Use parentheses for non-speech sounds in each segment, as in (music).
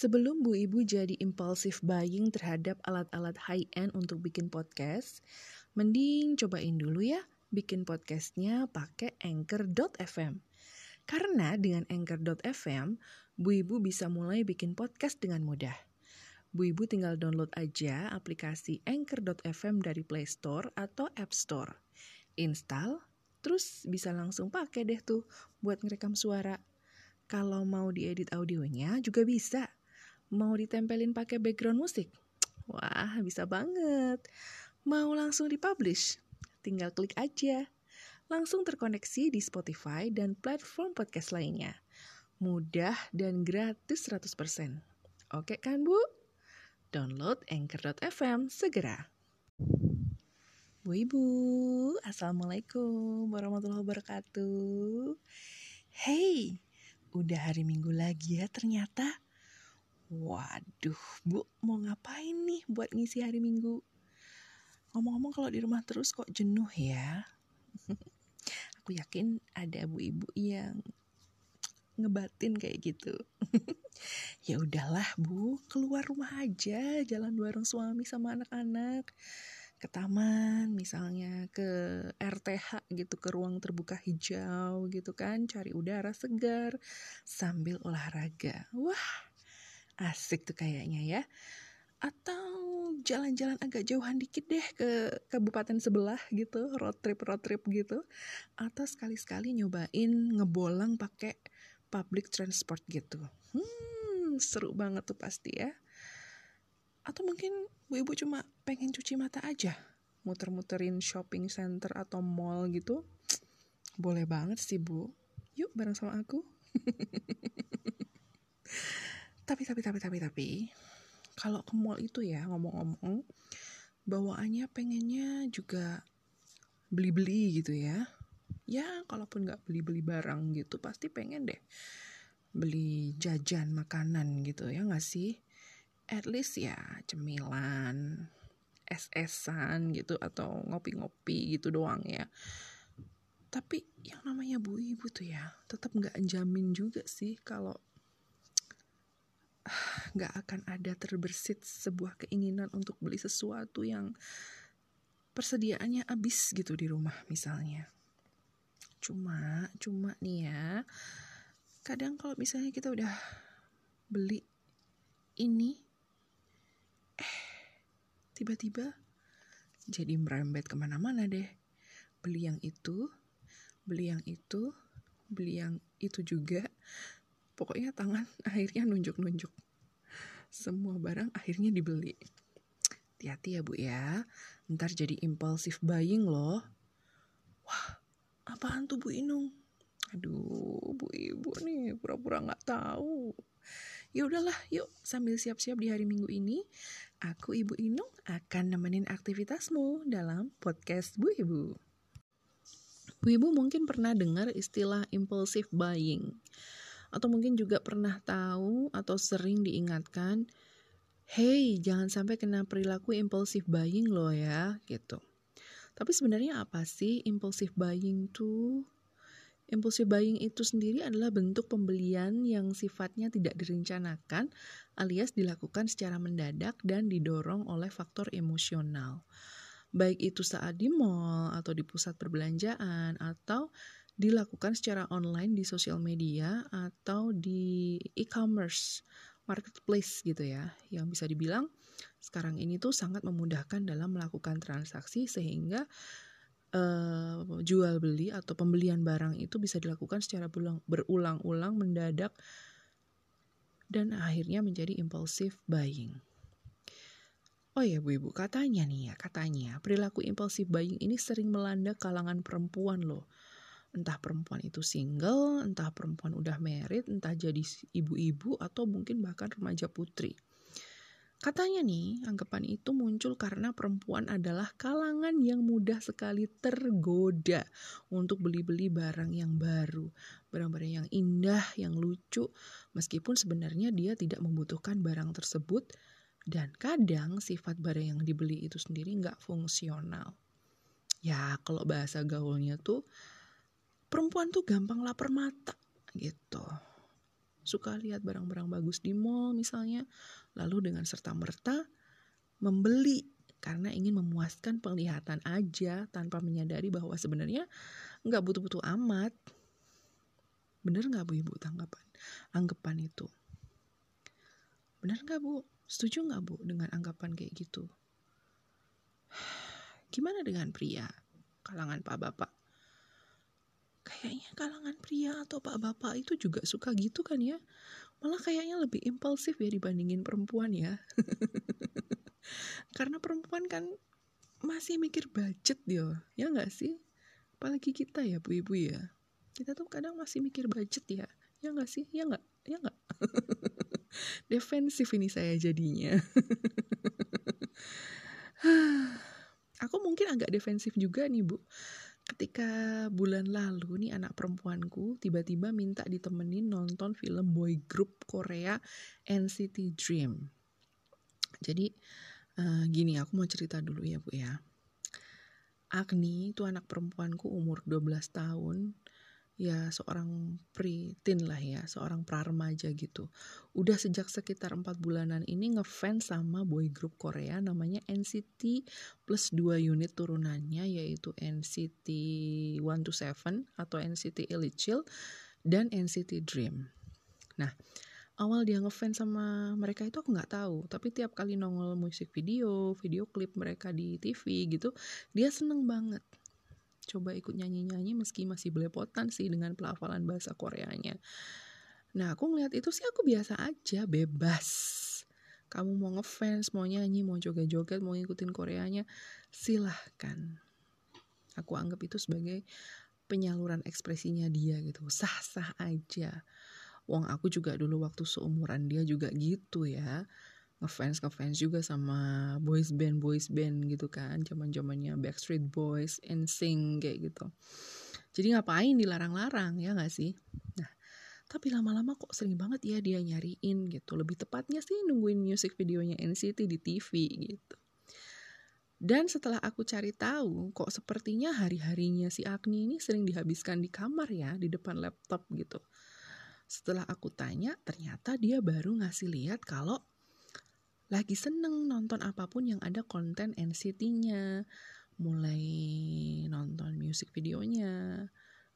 Sebelum Bu Ibu jadi impulsif buying terhadap alat-alat high-end untuk bikin podcast, mending cobain dulu ya bikin podcastnya pakai Anchor.fm. Karena dengan Anchor.fm, Bu Ibu bisa mulai bikin podcast dengan mudah. Bu Ibu tinggal download aja aplikasi Anchor.fm dari Play Store atau App Store. Install, terus bisa langsung pakai deh tuh buat ngerekam suara. Kalau mau diedit audionya juga bisa Mau ditempelin pakai background musik? Wah, bisa banget. Mau langsung dipublish? Tinggal klik aja. Langsung terkoneksi di Spotify dan platform podcast lainnya. Mudah dan gratis 100%. Oke kan, Bu? Download Anchor.fm segera. Bu Ibu, Assalamualaikum warahmatullahi wabarakatuh. Hey, udah hari Minggu lagi ya ternyata. Waduh, Bu, mau ngapain nih buat ngisi hari Minggu? Ngomong-ngomong kalau di rumah terus kok jenuh ya? (laughs) Aku yakin ada bu ibu yang ngebatin kayak gitu. (laughs) ya udahlah bu, keluar rumah aja, jalan bareng suami sama anak-anak. Ke taman misalnya, ke RTH gitu, ke ruang terbuka hijau gitu kan, cari udara segar sambil olahraga. Wah, Asik tuh kayaknya ya. Atau jalan-jalan agak jauhan dikit deh ke kabupaten sebelah gitu, road trip road trip gitu. Atau sekali-sekali nyobain ngebolang pakai public transport gitu. Hmm, seru banget tuh pasti ya. Atau mungkin bu ibu cuma pengen cuci mata aja, muter-muterin shopping center atau mall gitu. Boleh banget sih bu. Yuk bareng sama aku. (laughs) tapi tapi tapi tapi tapi kalau ke mall itu ya ngomong-ngomong bawaannya pengennya juga beli-beli gitu ya. Ya kalaupun nggak beli-beli barang gitu pasti pengen deh beli jajan makanan gitu ya nggak sih? At least ya cemilan es-esan gitu atau ngopi-ngopi gitu doang ya. Tapi yang namanya bu ibu tuh ya tetap nggak jamin juga sih kalau nggak akan ada terbersit sebuah keinginan untuk beli sesuatu yang persediaannya habis gitu di rumah misalnya. Cuma, cuma nih ya, kadang kalau misalnya kita udah beli ini, eh, tiba-tiba jadi merembet ke mana-mana deh. Beli yang itu, beli yang itu, beli yang itu juga. Pokoknya tangan (laughs) akhirnya nunjuk-nunjuk semua barang akhirnya dibeli. Hati-hati ya bu ya, ntar jadi impulsif buying loh. Wah, apaan tuh Bu Inung? Aduh, Bu Ibu nih pura-pura nggak tahu. Ya udahlah, yuk sambil siap-siap di hari Minggu ini, aku Ibu Inung akan nemenin aktivitasmu dalam podcast Bu Ibu. Bu Ibu mungkin pernah dengar istilah impulsive buying atau mungkin juga pernah tahu atau sering diingatkan, hey jangan sampai kena perilaku impulsif buying loh ya, gitu. Tapi sebenarnya apa sih impulsif buying tuh? Impulsif buying itu sendiri adalah bentuk pembelian yang sifatnya tidak direncanakan alias dilakukan secara mendadak dan didorong oleh faktor emosional. Baik itu saat di mall atau di pusat perbelanjaan atau dilakukan secara online di sosial media atau di e-commerce marketplace gitu ya yang bisa dibilang sekarang ini tuh sangat memudahkan dalam melakukan transaksi sehingga uh, jual beli atau pembelian barang itu bisa dilakukan secara berulang-ulang mendadak dan akhirnya menjadi impulsive buying. Oh ya Bu Ibu, katanya nih ya, katanya perilaku impulsive buying ini sering melanda kalangan perempuan loh entah perempuan itu single, entah perempuan udah married, entah jadi ibu-ibu atau mungkin bahkan remaja putri. Katanya nih, anggapan itu muncul karena perempuan adalah kalangan yang mudah sekali tergoda untuk beli-beli barang yang baru, barang-barang yang indah, yang lucu, meskipun sebenarnya dia tidak membutuhkan barang tersebut, dan kadang sifat barang yang dibeli itu sendiri nggak fungsional. Ya, kalau bahasa gaulnya tuh perempuan tuh gampang lapar mata gitu. suka lihat barang-barang bagus di mall misalnya, lalu dengan serta-merta membeli karena ingin memuaskan penglihatan aja tanpa menyadari bahwa sebenarnya nggak butuh-butuh amat. Bener nggak bu ibu tanggapan anggapan itu? Bener nggak bu? Setuju nggak bu dengan anggapan kayak gitu? (sighs) Gimana dengan pria? Kalangan pak bapak? Kayaknya kalangan pria atau pak bapak itu juga suka gitu kan ya? Malah kayaknya lebih impulsif ya dibandingin perempuan ya. (laughs) Karena perempuan kan masih mikir budget dia, ya nggak sih? Apalagi kita ya bu ibu ya. Kita tuh kadang masih mikir budget ya. Ya nggak sih? Ya nggak? Ya nggak? (laughs) Defensif ini saya jadinya. (laughs) Aku mungkin agak defensif juga nih bu ketika bulan lalu nih anak perempuanku tiba-tiba minta ditemenin nonton film boy group Korea NCT Dream. Jadi uh, gini aku mau cerita dulu ya bu ya. Agni itu anak perempuanku umur 12 tahun ya seorang pritin lah ya, seorang praremaja gitu. Udah sejak sekitar empat bulanan ini ngefans sama boy group Korea namanya NCT plus dua unit turunannya yaitu NCT 127 atau NCT Elite Chill dan NCT Dream. Nah, awal dia ngefans sama mereka itu aku nggak tahu tapi tiap kali nongol musik video video klip mereka di TV gitu dia seneng banget coba ikut nyanyi-nyanyi meski masih belepotan sih dengan pelafalan bahasa Koreanya. Nah, aku ngeliat itu sih aku biasa aja, bebas. Kamu mau ngefans, mau nyanyi, mau joget-joget, mau ngikutin Koreanya, silahkan. Aku anggap itu sebagai penyaluran ekspresinya dia gitu. Sah-sah aja. Wong aku juga dulu waktu seumuran dia juga gitu ya ngefans ngefans juga sama boys band boys band gitu kan zaman zamannya Backstreet Boys, NSYNC kayak gitu. Jadi ngapain dilarang-larang ya gak sih? Nah, tapi lama-lama kok sering banget ya dia nyariin gitu. Lebih tepatnya sih nungguin music videonya NCT di TV gitu. Dan setelah aku cari tahu, kok sepertinya hari-harinya si Agni ini sering dihabiskan di kamar ya, di depan laptop gitu. Setelah aku tanya, ternyata dia baru ngasih lihat kalau lagi seneng nonton apa pun yang ada konten NCT-nya mulai nonton music videonya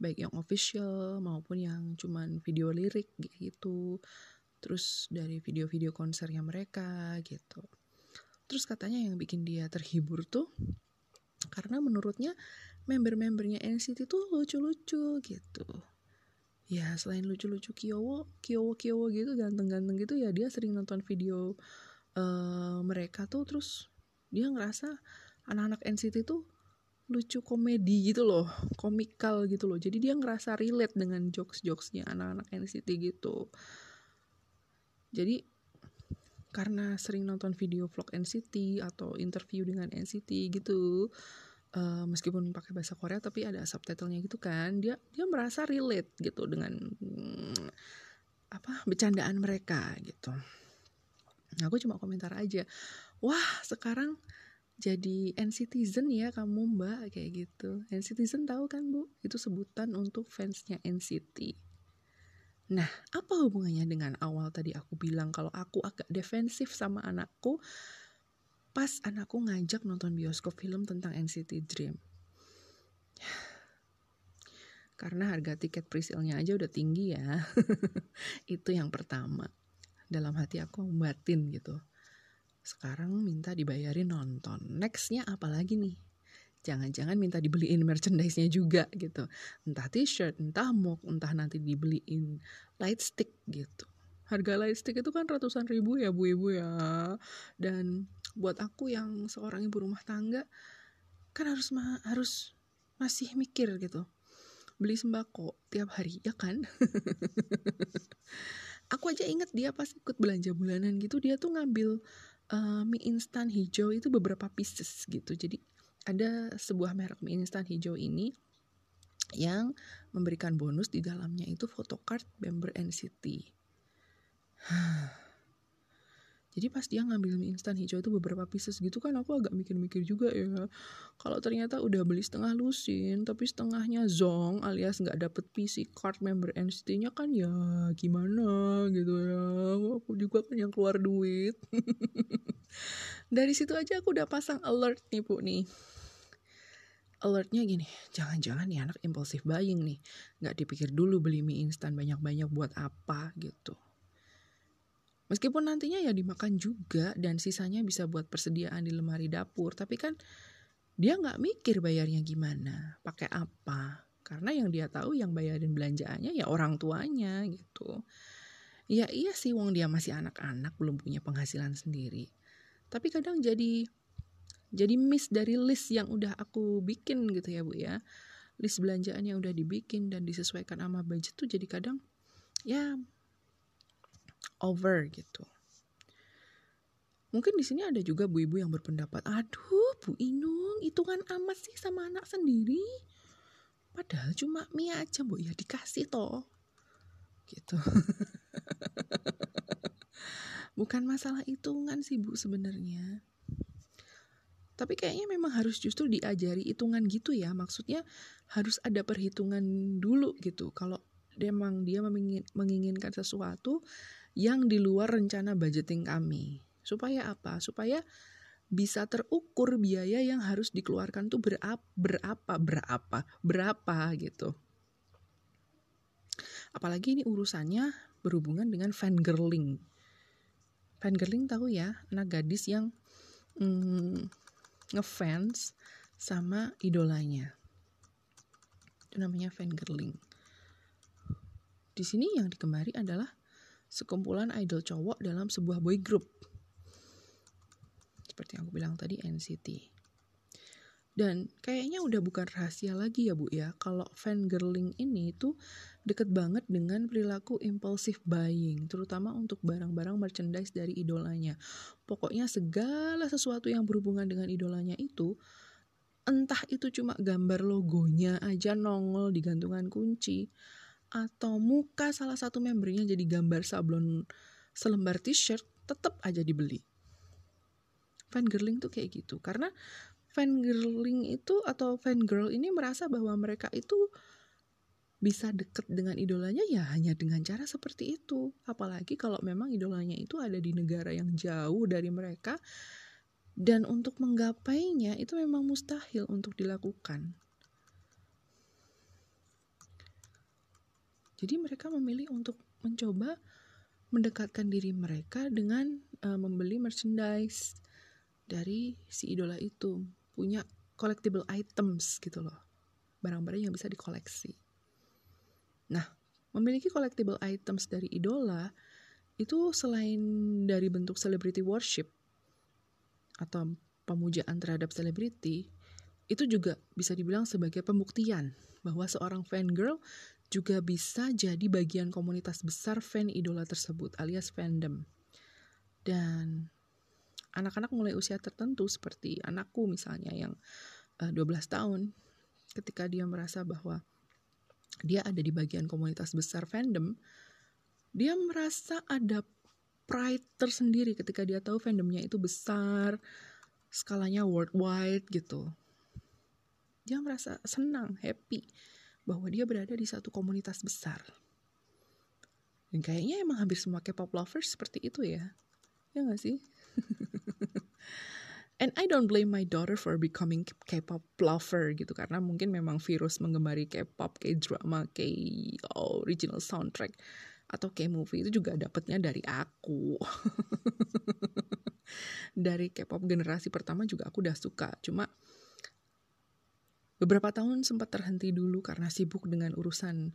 baik yang official maupun yang cuman video lirik gitu. Terus dari video-video konsernya mereka gitu. Terus katanya yang bikin dia terhibur tuh karena menurutnya member-membernya NCT tuh lucu-lucu gitu. Ya selain lucu-lucu Kyowo Kyowo gitu ganteng-ganteng gitu ya dia sering nonton video uh, mereka tuh terus dia ngerasa anak-anak NCT tuh lucu komedi gitu loh komikal gitu loh. Jadi dia ngerasa relate dengan jokes-jokesnya anak-anak NCT gitu. Jadi karena sering nonton video vlog NCT atau interview dengan NCT gitu uh, meskipun pakai bahasa Korea tapi ada subtitlenya gitu kan dia dia merasa relate gitu dengan hmm, apa bercandaan mereka gitu aku cuma komentar aja wah sekarang jadi NCTzen ya kamu mbak kayak gitu. NCTzen tahu kan bu? Itu sebutan untuk fansnya NCT nah apa hubungannya dengan awal tadi aku bilang kalau aku agak defensif sama anakku? Pas anakku ngajak nonton bioskop film tentang NCT Dream. Karena harga tiket presale-nya aja udah tinggi ya. (laughs) Itu yang pertama dalam hati aku batin gitu. Sekarang minta dibayarin nonton. Nextnya apa lagi nih? Jangan-jangan minta dibeliin merchandise-nya juga gitu. Entah t-shirt entah mug entah nanti dibeliin light stick gitu. Harga light stick itu kan ratusan ribu ya bu ibu ya. Dan buat aku yang seorang ibu rumah tangga kan harus ma harus masih mikir gitu. Beli sembako tiap hari ya kan (laughs) aku aja inget dia pas ikut belanja bulanan gitu dia tuh ngambil uh, mie instan hijau itu beberapa pieces gitu. Jadi ada sebuah merek mie instan hijau ini yang memberikan bonus di dalamnya itu photocard member NCT (sighs) jadi pas dia ngambil mie instan hijau itu beberapa pieces gitu kan aku agak mikir-mikir juga ya. Kalau ternyata udah beli setengah lusin tapi setengahnya zong alias nggak dapet PC card member NCT-nya kan ya gimana gitu ya. Aku juga kan yang keluar duit. (laughs) Dari situ aja aku udah pasang alert nih bu nih. Alertnya gini jangan-jangan nih anak impulsif buying nih. Nggak dipikir dulu beli mie instan banyak-banyak buat apa gitu Meskipun nantinya ya dimakan juga dan sisanya bisa buat persediaan di lemari dapur, tapi kan dia nggak mikir bayarnya gimana, pakai apa. Karena yang dia tahu yang bayarin belanjaannya ya orang tuanya gitu. Ya iya sih wong dia masih anak-anak belum punya penghasilan sendiri. Tapi kadang jadi jadi miss dari list yang udah aku bikin gitu ya Bu ya. List belanjaan yang udah dibikin dan disesuaikan sama budget tuh jadi kadang ya over gitu. Mungkin di sini ada juga bu ibu yang berpendapat, aduh Bu Inung, itu kan amat sih sama anak sendiri. Padahal cuma mie aja bu, ya dikasih toh. Gitu. (laughs) Bukan masalah hitungan sih bu sebenarnya. Tapi kayaknya memang harus justru diajari hitungan gitu ya. Maksudnya harus ada perhitungan dulu gitu. Kalau memang dia menginginkan sesuatu, yang di luar rencana budgeting kami. Supaya apa? Supaya bisa terukur biaya yang harus dikeluarkan tuh berapa, berapa, berapa, berapa gitu. Apalagi ini urusannya berhubungan dengan fangirling. Fangirling tahu ya, anak gadis yang mm, ngefans sama idolanya. Itu namanya fangirling. Di sini yang dikemari adalah sekumpulan idol cowok dalam sebuah boy group. Seperti yang aku bilang tadi NCT. Dan kayaknya udah bukan rahasia lagi ya Bu ya, kalau fangirling ini tuh deket banget dengan perilaku impulsif buying, terutama untuk barang-barang merchandise dari idolanya. Pokoknya segala sesuatu yang berhubungan dengan idolanya itu, entah itu cuma gambar logonya aja nongol di gantungan kunci, atau muka salah satu membernya jadi gambar sablon selembar t-shirt tetap aja dibeli. Fangirling tuh kayak gitu karena fangirling itu atau fangirl ini merasa bahwa mereka itu bisa deket dengan idolanya ya hanya dengan cara seperti itu. Apalagi kalau memang idolanya itu ada di negara yang jauh dari mereka dan untuk menggapainya itu memang mustahil untuk dilakukan. Jadi mereka memilih untuk mencoba mendekatkan diri mereka dengan uh, membeli merchandise dari si idola itu, punya collectible items gitu loh. Barang-barang yang bisa dikoleksi. Nah, memiliki collectible items dari idola itu selain dari bentuk celebrity worship atau pemujaan terhadap selebriti, itu juga bisa dibilang sebagai pembuktian bahwa seorang fan girl juga bisa jadi bagian komunitas besar fan idola tersebut alias fandom. Dan anak-anak mulai usia tertentu seperti anakku misalnya yang uh, eh, 12 tahun ketika dia merasa bahwa dia ada di bagian komunitas besar fandom, dia merasa ada pride tersendiri ketika dia tahu fandomnya itu besar, skalanya worldwide gitu. Dia merasa senang, happy bahwa dia berada di satu komunitas besar. Dan kayaknya emang hampir semua K-pop lovers seperti itu ya. Ya gak sih? (laughs) And I don't blame my daughter for becoming K-pop lover gitu karena mungkin memang virus menggemari K-pop, K-drama, K-original soundtrack atau K-movie itu juga dapatnya dari aku. (laughs) dari K-pop generasi pertama juga aku udah suka. Cuma Beberapa tahun sempat terhenti dulu karena sibuk dengan urusan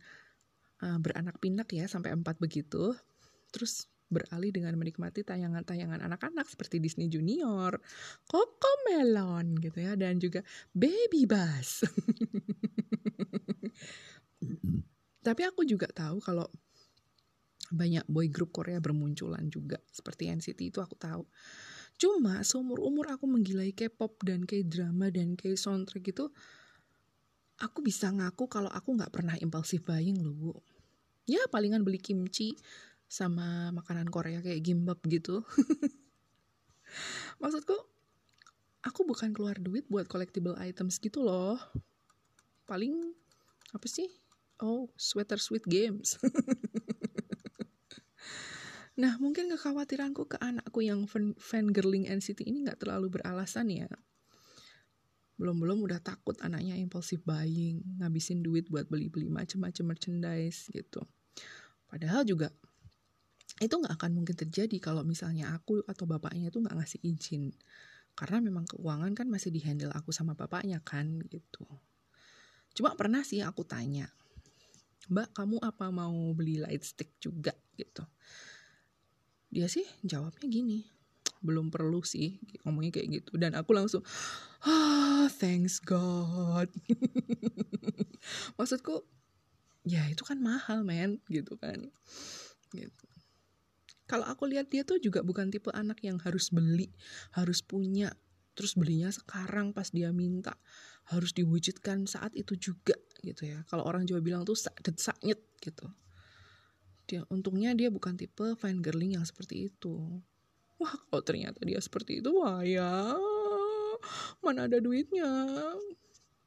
uh, beranak pinak ya sampai empat begitu. Terus beralih dengan menikmati tayangan-tayangan anak-anak seperti Disney Junior, Coco Melon gitu ya, dan juga Baby Bus. (laughs) Tapi aku juga tahu kalau banyak boy group Korea bermunculan juga seperti NCT itu aku tahu. Cuma seumur umur aku menggilai K-pop dan K-drama dan K-soundtrack itu aku bisa ngaku kalau aku nggak pernah impulsif buying loh bu. Ya palingan beli kimchi sama makanan Korea kayak gimbap gitu. (laughs) Maksudku aku bukan keluar duit buat collectible items gitu loh. Paling apa sih? Oh sweater sweet games. (laughs) Nah mungkin kekhawatiranku ke anakku yang fan, girling NCT ini nggak terlalu beralasan ya belum-belum udah takut anaknya impulsif buying, ngabisin duit buat beli-beli macam-macam merchandise gitu. Padahal juga itu nggak akan mungkin terjadi kalau misalnya aku atau bapaknya itu nggak ngasih izin. Karena memang keuangan kan masih dihandle aku sama bapaknya kan gitu. Cuma pernah sih aku tanya mbak kamu apa mau beli light stick juga? gitu. Dia sih jawabnya gini belum perlu sih ngomongnya kayak gitu dan aku langsung ah thanks God (laughs) maksudku ya itu kan mahal men gitu kan gitu kalau aku lihat dia tuh juga bukan tipe anak yang harus beli, harus punya, terus belinya sekarang pas dia minta, harus diwujudkan saat itu juga gitu ya. Kalau orang Jawa bilang tuh sadet saknyet gitu. Dia untungnya dia bukan tipe fine girling yang seperti itu. Wah, kalau ternyata dia seperti itu, wah ya, mana ada duitnya.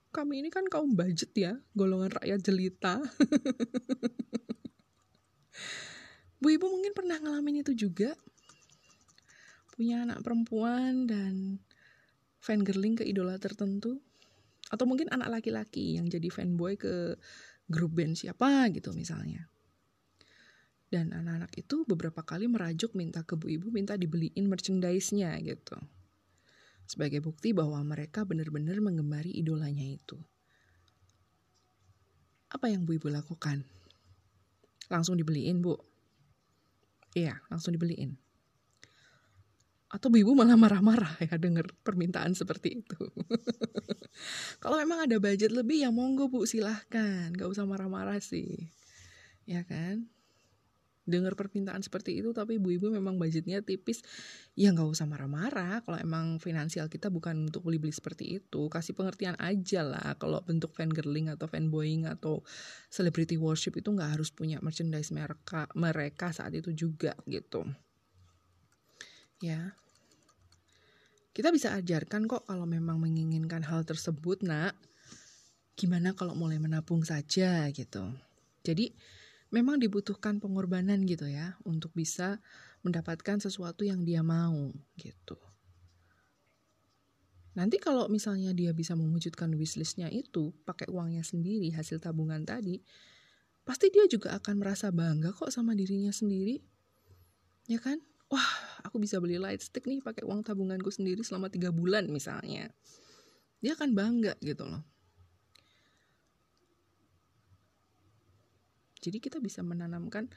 Kami ini kan kaum budget ya, golongan rakyat jelita. Bu Ibu mungkin pernah ngalamin itu juga. Punya anak perempuan dan fan girling ke idola tertentu. Atau mungkin anak laki-laki yang jadi fanboy ke grup band siapa gitu misalnya. Dan anak-anak itu beberapa kali merajuk minta ke Bu Ibu minta dibeliin merchandise-nya gitu. Sebagai bukti bahwa mereka benar-benar menggemari idolanya itu. Apa yang Bu Ibu lakukan? Langsung dibeliin, Bu Iya, langsung dibeliin. Atau ibu malah marah-marah ya denger permintaan seperti itu. (laughs) Kalau memang ada budget lebih ya monggo bu silahkan, gak usah marah-marah sih. Ya kan? Dengar permintaan seperti itu tapi ibu-ibu memang budgetnya tipis ya nggak usah marah-marah. Kalau emang finansial kita bukan untuk beli-beli seperti itu kasih pengertian aja lah. Kalau bentuk fan girling atau fan fanboying atau celebrity worship itu nggak harus punya merchandise mereka mereka saat itu juga gitu. Ya. Kita bisa ajarkan kok kalau memang menginginkan hal tersebut nak. Gimana kalau mulai menabung saja gitu. Jadi memang dibutuhkan pengorbanan gitu ya untuk bisa mendapatkan sesuatu yang dia mau gitu. Nanti kalau misalnya dia bisa mewujudkan wishlistnya itu pakai uangnya sendiri hasil tabungan tadi, pasti dia juga akan merasa bangga kok sama dirinya sendiri, ya kan? Wah, aku bisa beli light stick nih pakai uang tabunganku sendiri selama tiga bulan misalnya. Dia akan bangga gitu loh. Jadi kita bisa menanamkan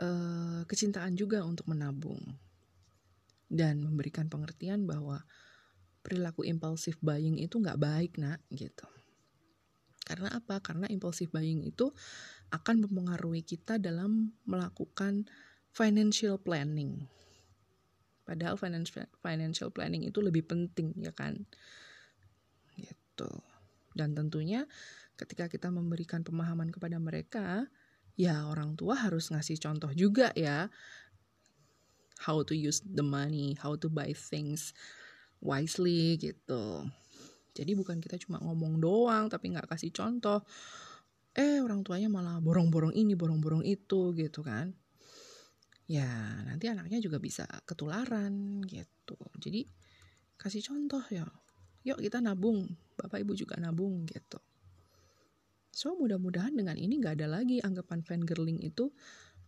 uh, kecintaan juga untuk menabung dan memberikan pengertian bahwa perilaku impulsif buying itu nggak baik nak gitu. Karena apa? Karena impulsif buying itu akan mempengaruhi kita dalam melakukan financial planning. Padahal financial planning itu lebih penting ya kan. Gitu. Dan tentunya ketika kita memberikan pemahaman kepada mereka, ya orang tua harus ngasih contoh juga ya. How to use the money, how to buy things wisely gitu. Jadi bukan kita cuma ngomong doang tapi nggak kasih contoh. Eh orang tuanya malah borong-borong ini, borong-borong itu gitu kan. Ya nanti anaknya juga bisa ketularan gitu. Jadi kasih contoh ya. Yuk kita nabung, bapak ibu juga nabung gitu. So mudah-mudahan dengan ini nggak ada lagi anggapan fangirling itu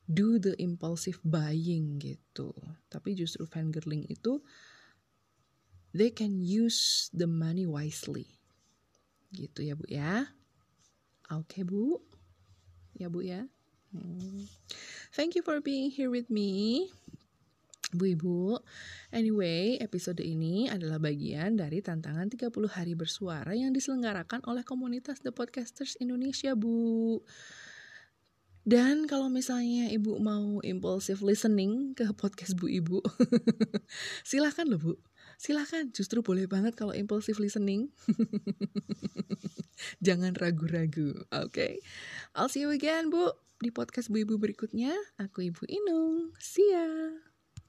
do the impulsive buying gitu. Tapi justru fangirling itu they can use the money wisely. Gitu ya Bu ya. Oke okay, Bu. Ya Bu ya. Hmm. Thank you for being here with me. Bu Ibu. Anyway, episode ini adalah bagian dari tantangan 30 hari bersuara yang diselenggarakan oleh komunitas The Podcasters Indonesia, Bu. Dan kalau misalnya Ibu mau impulsive listening ke podcast Bu Ibu, (laughs) silahkan loh Bu. Silahkan, justru boleh banget kalau impulsive listening. (laughs) Jangan ragu-ragu, oke? Okay? I'll see you again, Bu, di podcast Bu Ibu berikutnya. Aku Ibu Inung. See ya!